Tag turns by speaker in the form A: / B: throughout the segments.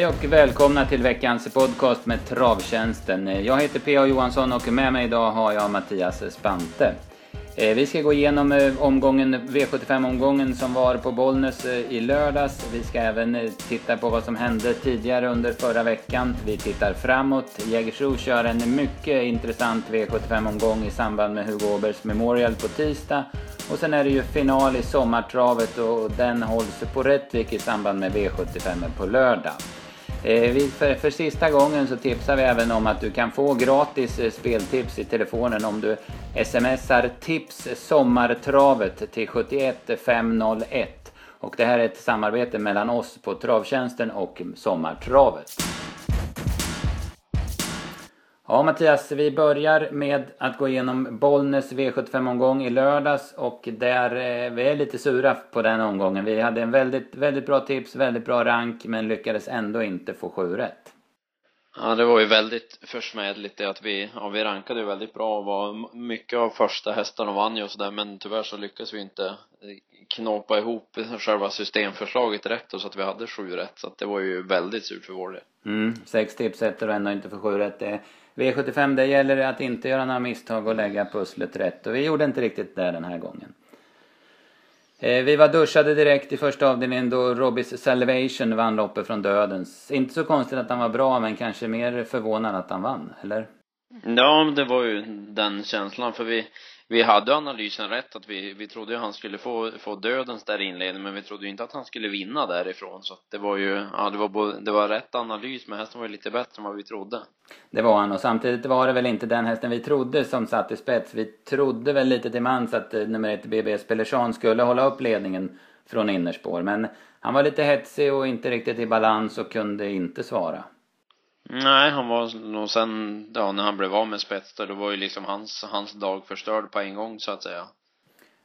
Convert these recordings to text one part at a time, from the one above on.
A: Hej och välkomna till veckans podcast med Travtjänsten. Jag heter P.A. Johansson och med mig idag har jag Mattias Spante. Eh, vi ska gå igenom eh, omgången, V75-omgången som var på Bollnäs eh, i lördags. Vi ska även titta på vad som hände tidigare under förra veckan. Vi tittar framåt. Jägersro kör en mycket intressant V75-omgång i samband med Hugo Åbergs Memorial på tisdag. Och sen är det ju final i sommartravet och den hålls på Rättvik i samband med V75 på lördag. Eh, för, för sista gången så tipsar vi även om att du kan få gratis eh, speltips i telefonen om du smsar tips sommartravet till 71501. Och det här är ett samarbete mellan oss på Travtjänsten och Sommartravet. Ja Mattias, vi börjar med att gå igenom Bollnäs V75-omgång i lördags och där, eh, vi är lite sura på den omgången. Vi hade en väldigt, väldigt bra tips, väldigt bra rank men lyckades ändå inte få sju rätt.
B: Ja, det var ju väldigt försmädligt det att vi, ja vi rankade ju väldigt bra och var mycket av första hästarna vann ju och sådär men tyvärr så lyckades vi inte knåpa ihop själva systemförslaget rätt och så att vi hade sju rätt så att det var ju väldigt surt för vår del.
A: Mm, sex tips och ändå inte få sju rätt. Det V75 det gäller att inte göra några misstag och lägga pusslet rätt och vi gjorde inte riktigt det den här gången. Eh, vi var duschade direkt i första avdelningen då Robbys Salvation vann loppet från Dödens. Inte så konstigt att han var bra men kanske mer förvånad att han vann, eller?
B: Ja, det var ju den känslan för vi vi hade analysen rätt att vi, vi trodde ju han skulle få, få dödens där i inledningen men vi trodde ju inte att han skulle vinna därifrån så att det var ju, ja det var både, det var rätt analys men hästen var ju lite bättre än vad vi trodde.
A: Det var han och samtidigt var det väl inte den hästen vi trodde som satt i spets. Vi trodde väl lite till mans att eh, nummer ett BB Pellersson skulle hålla upp ledningen från innerspår men han var lite hetsig och inte riktigt i balans och kunde inte svara.
B: Nej, han var nog sen, ja, när han blev av med spets då var ju liksom hans, hans dag förstörd på en gång så att säga.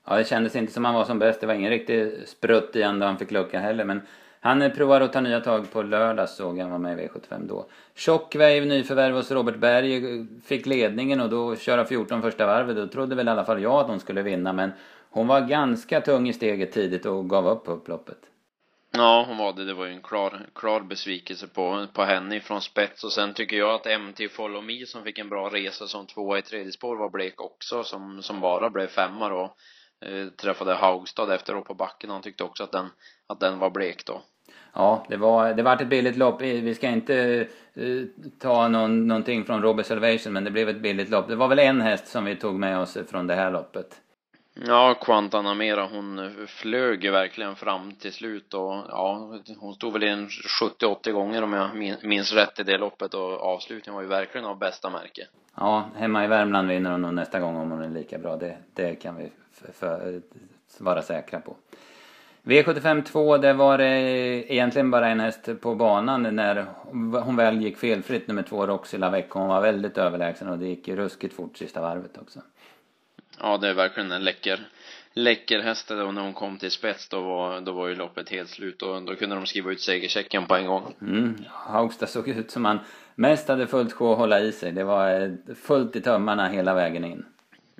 A: Ja, det kändes inte som han var som bäst. Det var ingen riktig sprutt i han då han fick lucka heller. Men han eh, provar att ta nya tag på lördag såg han var med i V75 då. Shockwave nyförvärv hos Robert Berg eh, fick ledningen och då köra 14 första varvet. Då trodde väl i alla fall jag att hon skulle vinna men hon var ganska tung i steget tidigt och gav upp upploppet.
B: Ja, hon var det. Det var ju en klar, klar besvikelse på, på henne ifrån spets. Och sen tycker jag att MT Follow Me som fick en bra resa som tvåa i tredje spår var blek också. Som, som bara blev femma då. Eh, träffade Haugstad efteråt på backen. Han tyckte också att den, att den var blek då.
A: Ja, det var, det var ett billigt lopp. Vi ska inte uh, ta någon, någonting från Robert Salvation, men det blev ett billigt lopp. Det var väl en häst som vi tog med oss från det här loppet.
B: Ja, Quantanamera hon flög ju verkligen fram till slut och ja, hon stod väl in 70-80 gånger om jag minns rätt i det loppet och avslutningen var ju verkligen av bästa märke.
A: Ja, hemma i Värmland vinner hon nog nästa gång om hon är lika bra. Det, det kan vi för, vara säkra på. V75 2, det var det egentligen bara en häst på banan när hon väl gick felfritt, nummer två Roxy Lavec. Hon var väldigt överlägsen och det gick ruskigt fort sista varvet också.
B: Ja, det är verkligen en läcker, läcker häst och när hon kom till spets då var, då var ju loppet helt slut och då kunde de skriva ut segerchecken på en gång.
A: Mm, Haugstad såg ut som han mest hade fullt sjå att hålla i sig. Det var fullt i tömmarna hela vägen in.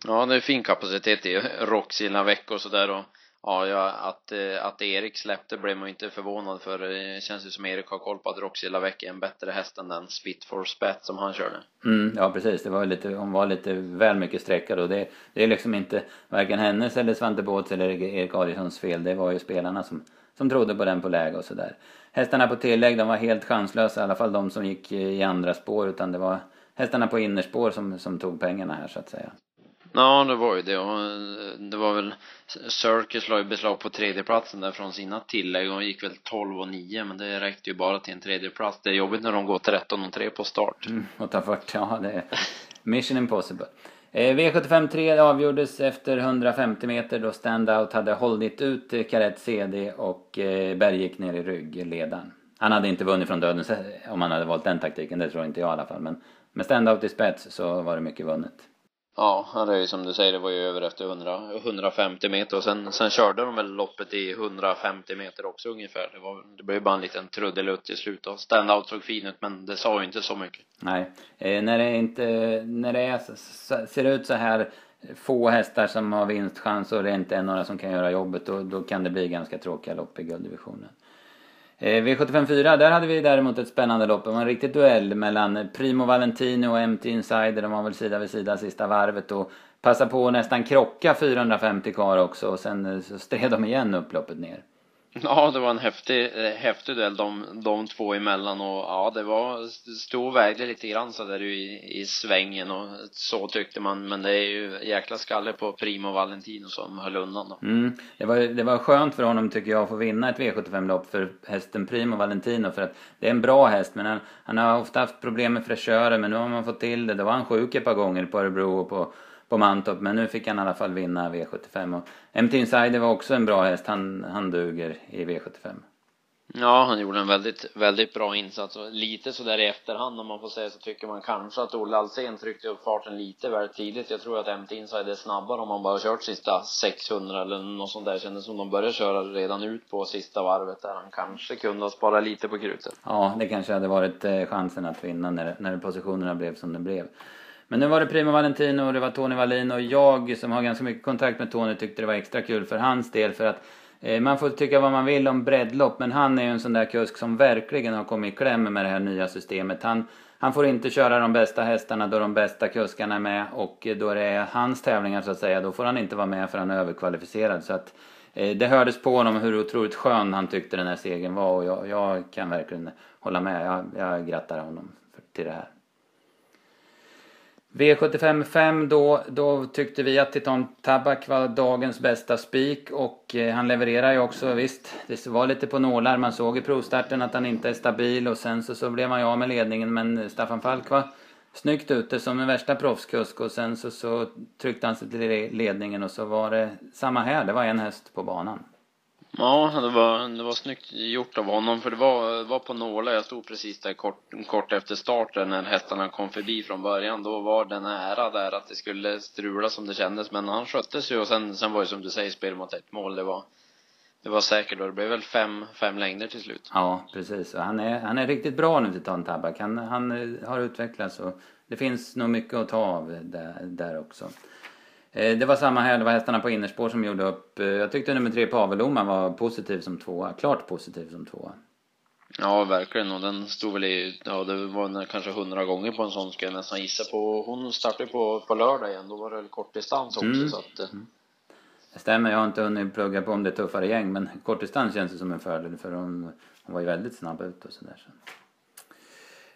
B: Ja, det är fin kapacitet i Roxy Lavec och sådär och Ja, ja att, eh, att Erik släppte blev man ju inte förvånad för eh, det känns ju som Erik har koll på att Roxy Lavec är en bättre häst än den Spit for Spat som han körde.
A: Mm, ja precis, det var lite, hon var lite väl mycket sträckad och det, det är liksom inte varken hennes eller Svante Båths eller Erik Adielssons fel. Det var ju spelarna som, som trodde på den på läge och sådär. Hästarna på tillägg, de var helt chanslösa, i alla fall de som gick eh, i andra spår utan det var hästarna på innerspår som, som tog pengarna här så att säga.
B: Ja, det var ju det och eh, det var väl Circus la ju beslag på tredjeplatsen där från sina tillägg och gick väl 12 och 9 men det räckte ju bara till en tredjeplats. Det är jobbigt när de går 13 och 3 på start.
A: Mm, och tar 40, ja det är mission impossible. Eh, V75 3 avgjordes efter 150 meter då Standout hade hållit ut eh, Carette CD och eh, Berg gick ner i ryggledaren. Han hade inte vunnit från döden eh, om han hade valt den taktiken, det tror inte jag i alla fall. Men med Standout i spets så var det mycket vunnet.
B: Ja, det är ju som du säger, det var ju över efter 100, 150 meter och sen, sen körde de väl loppet i 150 meter också ungefär. Det, var, det blev bara en liten trudelutt till slut och standout såg fin ut men det sa ju inte så mycket.
A: Nej, eh, när det inte, när det är, ser ut så här få hästar som har vinstchans och det inte är några som kan göra jobbet då, då kan det bli ganska tråkiga lopp i gulddivisionen. Eh, V754, där hade vi däremot ett spännande lopp. Det var en riktig duell mellan Primo Valentino och MT Insider. De var väl sida vid sida sista varvet och passade på att nästan krocka 450 kvar också och sen eh, så stred de igen upploppet ner.
B: Ja, det var en häftig, eh, häftig duell de, de två emellan och ja, det var, stod och vägde lite grann så där i, i svängen och så tyckte man, men det är ju jäkla skalle på Primo Valentino som höll undan då.
A: Mm, det, var, det var skönt för honom tycker jag att få vinna ett V75-lopp för hästen Primo Valentino för att det är en bra häst men han, han har ofta haft problem med fräschörer men nu har man fått till det. Då var han sjuk ett par gånger på Örebro och på på Mantorp. Men nu fick han i alla fall vinna V75. Och MT Insider var också en bra häst. Han, han duger i V75.
B: Ja, han gjorde en väldigt, väldigt bra insats och lite så där i efterhand om man får säga så tycker man kanske att Olle Alsen tryckte upp farten lite väl tidigt. Jag tror att MT Inside är snabbare om man bara kört sista 600 eller något sånt där. Kändes som de började köra redan ut på sista varvet där han kanske kunde ha sparat lite på krutet.
A: Ja, det kanske hade varit eh, chansen att vinna när, när positionerna blev som det blev. Men nu var det Primo Valentino och det var Tony Wallin och jag som har ganska mycket kontakt med Tony tyckte det var extra kul för hans del för att eh, man får tycka vad man vill om breddlopp men han är ju en sån där kusk som verkligen har kommit i kläm med det här nya systemet. Han, han får inte köra de bästa hästarna då de bästa kuskarna är med och eh, då det är hans tävlingar så att säga då får han inte vara med för han är överkvalificerad. Så att eh, det hördes på honom hur otroligt skön han tyckte den här segern var och jag, jag kan verkligen hålla med. Jag, jag grattar honom till det här. V75 5 då, då tyckte vi att Titan Tabak var dagens bästa spik och eh, han levererar ju också visst. Det var lite på nålar, man såg i provstarten att han inte är stabil och sen så, så blev han ju av med ledningen men Staffan Falk var snyggt ute som en värsta proffskusk och sen så, så tryckte han sig till ledningen och så var det samma här, det var en häst på banan.
B: Ja, det var, det var snyggt gjort av honom för det var, var på nålar. Jag stod precis där kort, kort efter starten när hästarna kom förbi från början. Då var det nära där att det skulle strula som det kändes. Men han skötte sig och sen, sen var det som du säger spel mot ett mål. Det var, det var säkert och det blev väl fem, fem längder till slut.
A: Ja, precis. Och han är, han är riktigt bra nu till Tabak. Han, han har utvecklats och det finns nog mycket att ta av där, där också. Eh, det var samma här, det var hästarna på innerspår som gjorde upp. Eh, jag tyckte nummer tre Paveloma var positiv som tvåa, klart positiv som tvåa.
B: Ja, verkligen. Och den stod väl i, ja det var kanske hundra gånger på en sån skulle jag nästan gissa på. Hon startade på, på lördag igen, då var det kortdistans också mm. så att. Eh. Mm.
A: Det stämmer, jag har inte hunnit plugga på om det är tuffare gäng men kortdistans känns det som en fördel för hon, hon var ju väldigt snabb ut och sådär. Så.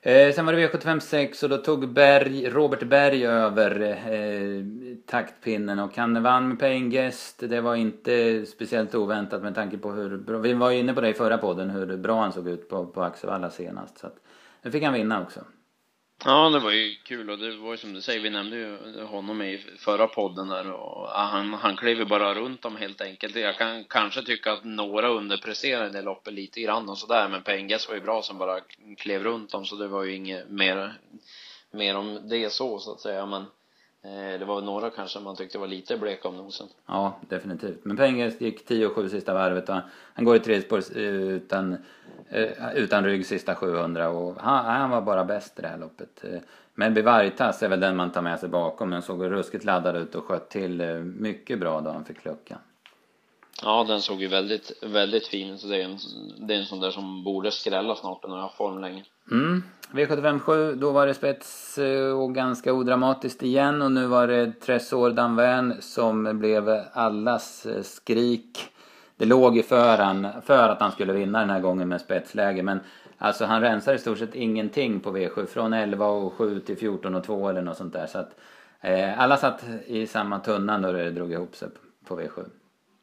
A: Eh, sen var det V75 6 och då tog Berg, Robert Berg över eh, taktpinnen och han vann med paying guest. Det var inte speciellt oväntat med tanke på hur bra, vi var inne på det i förra podden, hur bra han såg ut på, på Axevalla senast. Så att, nu fick han vinna också.
B: Ja, det var ju kul och det var ju som du säger, vi nämnde ju honom i förra podden där och han, han klev ju bara runt dem helt enkelt. Jag kan kanske tycka att några underpresterade det loppet lite grann och sådär, men Pengas var ju bra som bara klev runt dem så det var ju inget mer, mer om det så, så att säga, men Eh, det var några kanske man tyckte var lite bleka om nosen.
A: Ja, definitivt. Men Penges gick 10-7 sista varvet och han går i tredje spår eh, utan, eh, utan rygg sista 700 och han, han var bara bäst i det här loppet. Eh, Melby Vargtass är väl den man tar med sig bakom men såg ruskigt laddad ut och sköt till mycket bra då han fick luckan.
B: Ja, den såg ju väldigt, väldigt fin ut. Det är en, det är en sån där som borde skrälla snart. Den har jag form länge.
A: Mm. V75 7, då var det spets eh, och ganska odramatiskt igen och nu var det Tresor Danvern som blev allas eh, skrik. Det låg i föran för att han skulle vinna den här gången med spetsläge men alltså han rensar i stort sett ingenting på V7 från 11 och 7 till 14 och 2 eller något sånt där så att eh, alla satt i samma tunna när det drog ihop sig på V7.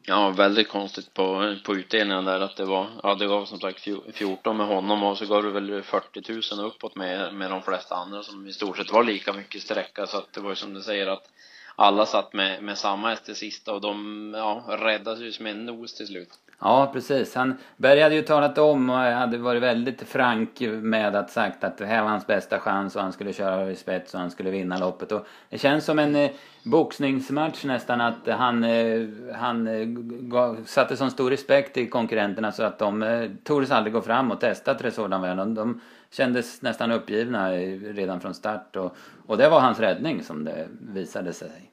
B: Ja, väldigt konstigt på, på utdelningen där att det var, ja det gav som sagt 14 med honom och så gav det väl 40 000 uppåt med, med de flesta andra som i stort sett var lika mycket sträcka så att det var ju som du säger att alla satt med, med samma häst till sista och de ja, räddades ju som en nos till slut.
A: Ja, precis. Han, Berg hade ju talat om och hade varit väldigt frank med att sagt att det här var hans bästa chans och han skulle köra i spets och han skulle vinna loppet. Och det känns som en eh, boxningsmatch nästan att han, eh, han eh, gav, satte sån stor respekt i konkurrenterna så att de eh, tordes aldrig gå fram och testa Tresor de, de kändes nästan uppgivna redan från start och, och det var hans räddning som det visade sig.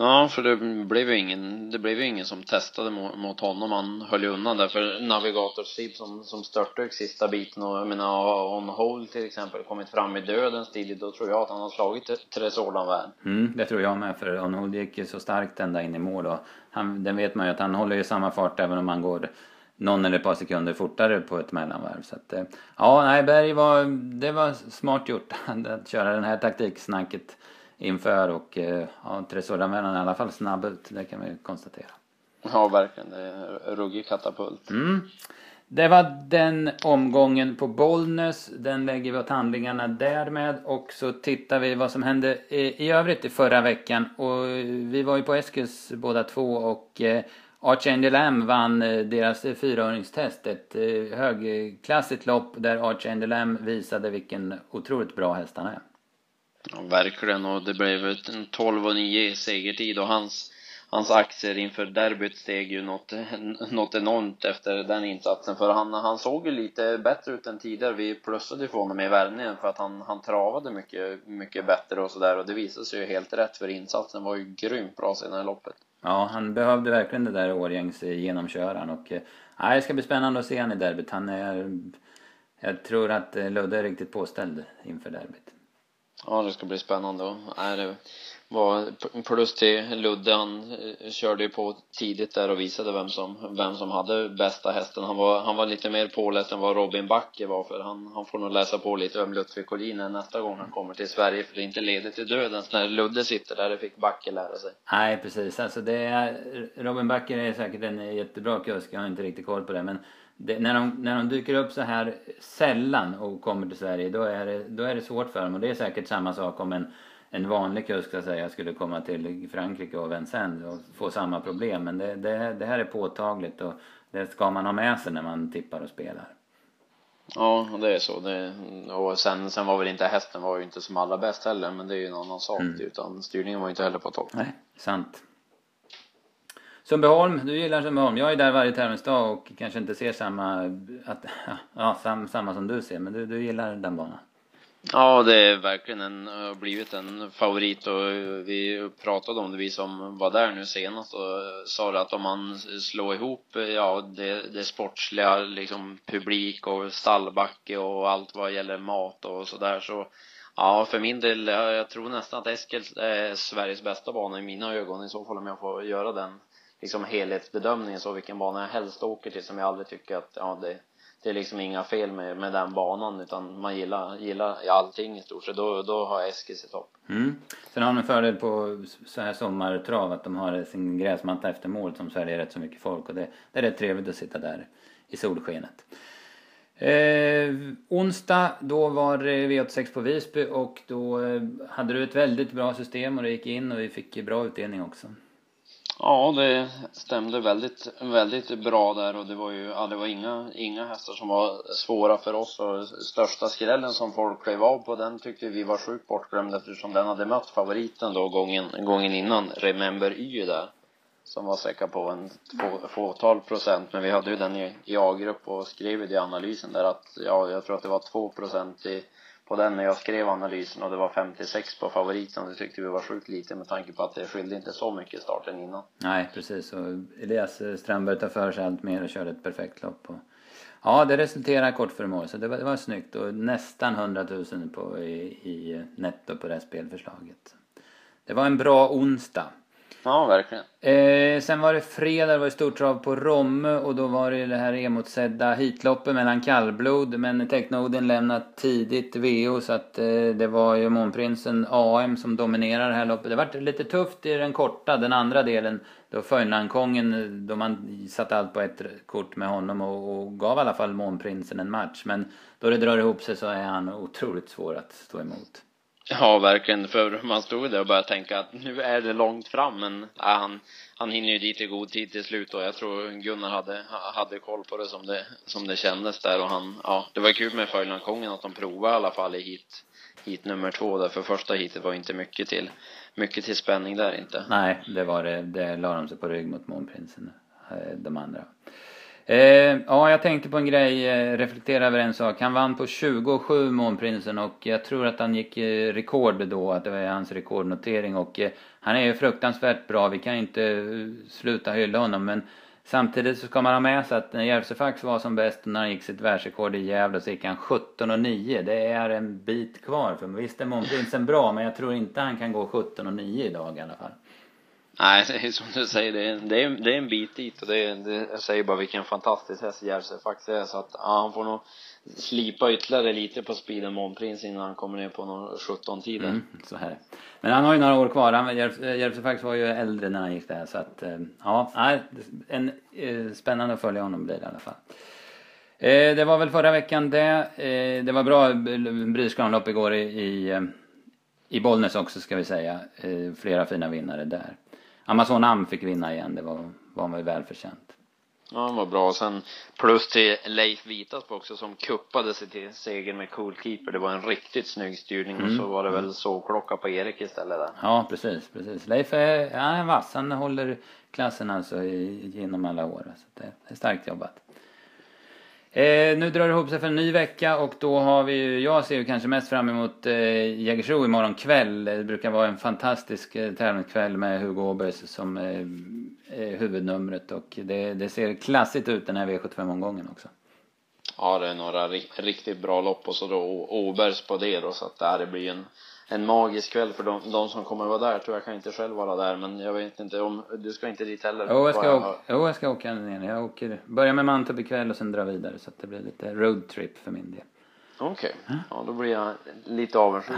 B: Ja, för det blev ju ingen, det blev ju ingen som testade mot honom. Han höll ju undan där för Navigator Steve som, som störtdök sista biten och jag menar On Hole till exempel kommit fram i dödens tid, då tror jag att han har slagit Tresordan väl.
A: Mm, det tror jag med för On Hole gick ju så starkt ända in i mål och han, den vet man ju att han håller ju samma fart även om han går någon eller ett par sekunder fortare på ett mellanvarv. Så att, eh, ja, nej, Berg var, det var smart gjort att köra den här taktiksnacket inför och eh, ja, Tresordanvändaren är i alla fall snabb ut, det kan vi konstatera.
B: Ja, verkligen. Det är ruggig katapult.
A: Mm. Det var den omgången på Bollnäs. Den lägger vi åt handlingarna därmed och så tittar vi vad som hände i, i övrigt i förra veckan. Och vi var ju på Eskils båda två och eh, Archangel M vann eh, deras fyraåringstest. Ett eh, högklassigt lopp där Archangel M visade vilken otroligt bra häst han är.
B: Ja, verkligen och det blev en 12 och 9 segertid och hans hans aktier inför derbyt steg ju något, något enormt efter den insatsen för han, han såg ju lite bättre ut än tidigare. Vi plussade för honom i värmningen för att han, han travade mycket, mycket bättre och sådär och det visade sig ju helt rätt för insatsen var ju grymt bra senare i loppet.
A: Ja, han behövde verkligen det där Årjängs genomköraren och eh, nej, det ska bli spännande att se honom i derbyt. Han är, jag tror att Ludde är riktigt påställd inför derbyt.
B: Ja, det ska bli spännande är det var plus till Ludde, han eh, körde ju på tidigt där och visade vem som, vem som hade bästa hästen. Han var, han var lite mer påläst än vad Robin Backe var för han, han får nog läsa på lite om Lutfi Collin nästa gång han kommer till Sverige för det är inte ledigt till döden när Ludde sitter där, det fick Backe lära sig.
A: Nej precis, alltså det är, Robin Backe är säkert en jättebra kusk, jag har inte riktigt koll på det men det, när, de, när de dyker upp så här sällan och kommer till Sverige då är det, då är det svårt för dem och det är säkert samma sak om en en vanlig kusk så att säga skulle komma till Frankrike och Vincennes och få samma problem. Men det, det, det här är påtagligt och det ska man ha med sig när man tippar och spelar.
B: Ja, det är så. Det, och sen, sen var väl inte hästen var ju inte som allra bäst heller, men det är ju en annan sak. Mm. Utan styrningen var ju inte heller på topp.
A: Nej, sant. Sundbyholm, du gillar Sundbyholm. Jag är där varje tävlingsdag och kanske inte ser samma, att, ja, sam, samma som du ser, men du, du gillar den banan.
B: Ja, det är verkligen en, har blivit en favorit och vi pratade om det, vi som var där nu senast och sa det att om man slår ihop, ja, det, det sportsliga, liksom publik och stallbacke och allt vad gäller mat och sådär så Ja, för min del, jag tror nästan att Eskil är eh, Sveriges bästa bana i mina ögon i så fall om jag får göra den liksom helhetsbedömningen så vilken bana jag helst åker till som jag aldrig tycker att, ja det det är liksom inga fel med, med den banan utan man gillar, gillar allting i stort sett. Då, då har Eskil i topp.
A: Mm. Sen har de en fördel på så här sommartrav att de har sin gräsmatta efter mål som sväljer rätt så mycket folk och det, det är rätt trevligt att sitta där i solskenet. Eh, onsdag då var det V86 på Visby och då eh, hade du ett väldigt bra system och det gick in och vi fick bra utdelning också.
B: Ja, det stämde väldigt, väldigt bra där och det var ju, ja, det var inga, inga hästar som var svåra för oss och största skrällen som folk klev av på. Den tyckte vi var sjukt bortglömd eftersom den hade mött favoriten då gången, gången innan, Remember Y där som var säkra på en få, fåtal procent. Men vi hade ju den i, i A-grupp och skrev i analysen där att ja, jag tror att det var två procent i på den när jag skrev analysen och det var 56 på favoriten. Det tyckte vi var sjukt lite med tanke på att det skilde inte så mycket starten innan.
A: Nej, precis. Och Elias Strömberg tar för sig allt mer och körde ett perfekt lopp. Och... Ja, det resulterade kort för mål, så det var, det var snyggt. Och nästan 100 000 på, i, i netto på det här spelförslaget. Det var en bra onsdag.
B: Ja, verkligen.
A: Eh, sen var det fredag, det var stortrav på Romme och då var det det här emotsedda hitloppet mellan kallblod. Men Technoden lämnade tidigt VO så att eh, det var ju Månprinsen AM som dominerade det här loppet. Det var lite tufft i den korta, den andra delen. Då Föjnlandkongen, då man satte allt på ett kort med honom och, och gav i alla fall Månprinsen en match. Men då det drar ihop sig så är han otroligt svår att stå emot.
B: Ja, verkligen. För man stod där och började tänka att nu är det långt fram, men äh, han, han hinner ju dit i god tid till slut och jag tror Gunnar hade, hade koll på det som det, som det kändes där och han, ja, det var kul med Föjlandkongen att de provade i alla fall i hit, hit nummer två där, för första hitet var inte mycket till, mycket till spänning där inte.
A: Nej, det var det, det la de sig på rygg mot Månprinsen, eh, de andra. Eh, ja, jag tänkte på en grej, eh, reflektera över en sak. Han vann på 27 Månprinsen och jag tror att han gick eh, rekord då, att det var hans rekordnotering och eh, han är ju fruktansvärt bra. Vi kan inte eh, sluta hylla honom men samtidigt så ska man ha med sig att när Järvsöfax var som bäst när han gick sitt världsrekord i Gävle så gick han 17 och 9. Det är en bit kvar för visst är Månprinsen bra men jag tror inte han kan gå 17 och 9 idag i alla fall.
B: Nej, det är som du säger, det är, det är, det är en bit dit och det, är, det jag säger bara vilken fantastisk häst Järvsö faktiskt är så att ja, han får nog slipa ytterligare lite på speeden Månprins innan han kommer ner på någon 17 tiden
A: Mm, så här. Men han har ju några år kvar. Han, faktiskt var ju äldre när han gick där så att eh, ja, en, eh, spännande att följa honom blir det i alla fall. Eh, det var väl förra veckan det. Eh, det var bra eh, Bryskanlopp igår i, i, i Bollnäs också ska vi säga. Eh, flera fina vinnare där. Amazon Am fick vinna igen, det var, var väl välförtjänt.
B: Ja, han var bra. Och sen plus till Leif Vitasp också som kuppade sig till segern med Cool Keeper. Det var en riktigt snygg styrning och så var det väl sågklocka på Erik istället där.
A: Ja, precis, precis. Leif är, ja, han är vass. Han håller klassen alltså i, genom alla år. Så det är starkt jobbat. Eh, nu drar det ihop sig för en ny vecka och då har vi ju, jag ser ju kanske mest fram emot eh, Jägersro imorgon kväll. Det brukar vara en fantastisk eh, tävlingskväll med Hugo Åbergs som eh, är huvudnumret och det, det ser klassigt ut den här V75-omgången också.
B: Ja, det är några ri riktigt bra lopp och så då Åbergs på det då så att det här blir en en magisk kväll för de, de som kommer vara där tror jag kan inte själv vara där men jag vet inte om du ska inte dit heller
A: Jo jag ska, åka, jo, jag ska åka ner. Jag åker, börjar med Mantorp ikväll och sen dra vidare så att det blir lite roadtrip för min del.
B: Okej, okay. ja då blir jag lite avundsjuk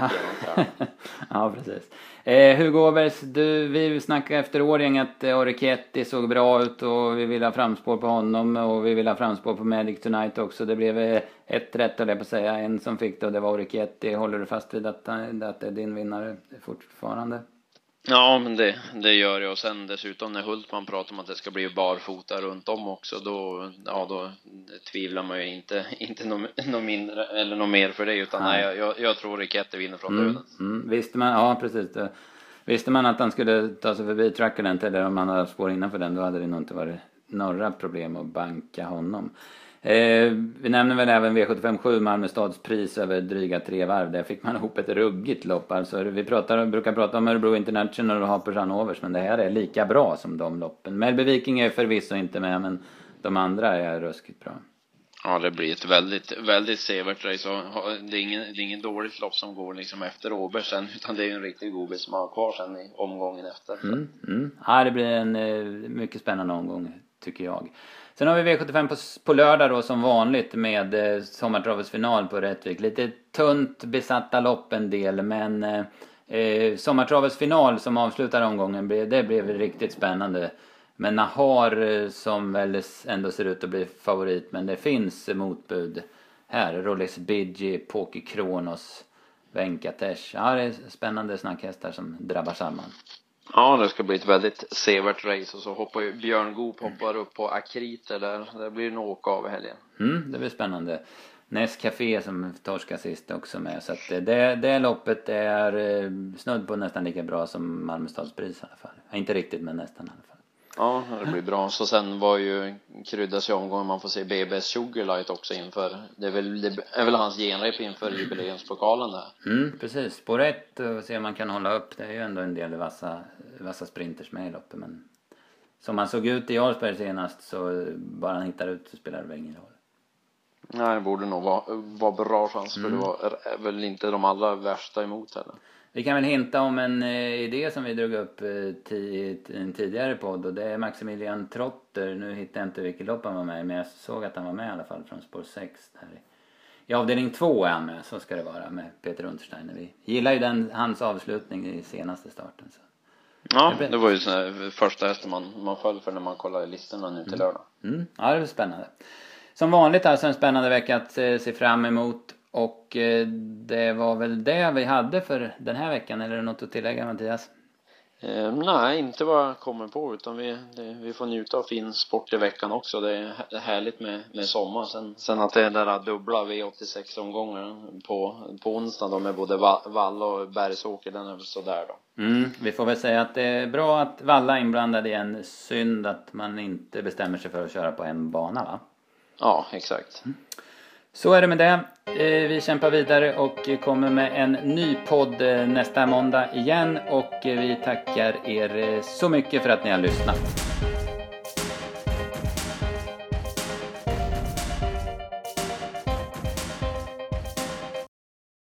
A: Ja precis. Eh, Hugo Åbergs, du, vi snackade efter Årjäng att eh, Oriketti såg bra ut och vi vill ha framspår på honom och vi vill ha framspår på Magic Tonight också. Det blev eh, ett rätt jag på att säga. En som fick det och det var Oriketti. Håller du fast vid att, att det är din vinnare fortfarande?
B: Ja, men det, det gör jag. Och sen dessutom när Hultman pratar om att det ska bli barfota runt om också, då, ja, då tvivlar man ju inte, inte något no mindre eller något mer för det, utan nej, nej jag, jag tror Riketti vinner från
A: mm,
B: döden.
A: Mm, visste man, ja precis. Visste man att han skulle ta sig förbi Truculent eller om han hade spår innanför den, då hade det nog inte varit några problem att banka honom. Eh, vi nämner väl även V757 Malmö stads pris över dryga tre varv. Där fick man ihop ett ruggigt lopp. Alltså, vi pratar, brukar prata om Örebro International och Hapersson Overs men det här är lika bra som de loppen. Melby Viking är förvisso inte med men de andra är ruskigt bra.
B: Ja, det blir ett väldigt, väldigt sevärt race. Det är ingen, det är ingen dåligt lopp som går liksom efter Åberg sen, utan det är en riktig godis som har kvar sen i omgången efter.
A: Mm, mm. Ja, det blir en eh, mycket spännande omgång, tycker jag. Sen har vi V75 på, på lördag då som vanligt med eh, Sommartravets final på Rättvik. Lite tunt besatta lopp en del men eh, eh Sommartravets final som avslutar omgången, det blev riktigt spännande. Men Nahar eh, som väl ändå ser ut att bli favorit men det finns motbud här. Rolex Bidji, Poki Kronos, Venkatesh. Ja det är spännande snackhästar som drabbar samman.
B: Ja, det ska bli ett väldigt sevärt race och så hoppar ju Björn Goop hoppar upp på Akriter där. Det blir en åka av helgen.
A: Mm, det blir spännande. Nescafé som torskar sist också med. Så att det, det loppet är eh, snudd på nästan lika bra som Malmö stadspris i alla fall. Inte riktigt men nästan i alla fall.
B: Ja, det blir bra. Så sen var ju kryddas ju omgången man får se BBS Sugarlight också inför. Det är väl, det är väl hans genrep inför jubileumspokalen där.
A: Mm, precis. Spår ett och se om man kan hålla upp. Det är ju ändå en del vassa, vassa sprinters med i loppet men som han såg ut i Jarlsberg senast så bara han hittar ut så spelar det väl ingen roll.
B: Nej, det borde nog vara, vara bra chans för mm. det var väl inte de allra värsta emot heller.
A: Vi kan väl hinta om en eh, idé som vi drog upp eh, i en tidigare podd och det är Maximilian Trotter. Nu hittar jag inte vilket lopp han var med men jag såg att han var med i alla fall från spår 6 där. I avdelning 2 är han med, så ska det vara med Peter Untersteiner. Vi gillar ju den, hans avslutning i senaste starten. Så.
B: Ja, det var ju sån första hästen man, man föll för när man kollade listorna nu till lördag.
A: Mm. Mm. Ja, det var spännande. Som vanligt alltså en spännande vecka att se fram emot. Och eh, det var väl det vi hade för den här veckan, eller är det något att tillägga Mattias?
B: Eh, nej, inte vad jag kommer på utan vi, det, vi får njuta av fin sport i veckan också. Det är hä- härligt med, med sommar. Sen, sen att det är den där dubbla V86 omgången på, på onsdag då med både Va- Valla och Bergsåker, den är väl sådär då.
A: Mm, vi får väl säga att det är bra att Valla är inblandad igen. Synd att man inte bestämmer sig för att köra på en bana va?
B: Ja, exakt.
A: Så är det med det. Eh, vi kämpar vidare och kommer med en ny podd eh, nästa måndag igen och eh, vi tackar er så mycket för att ni har lyssnat.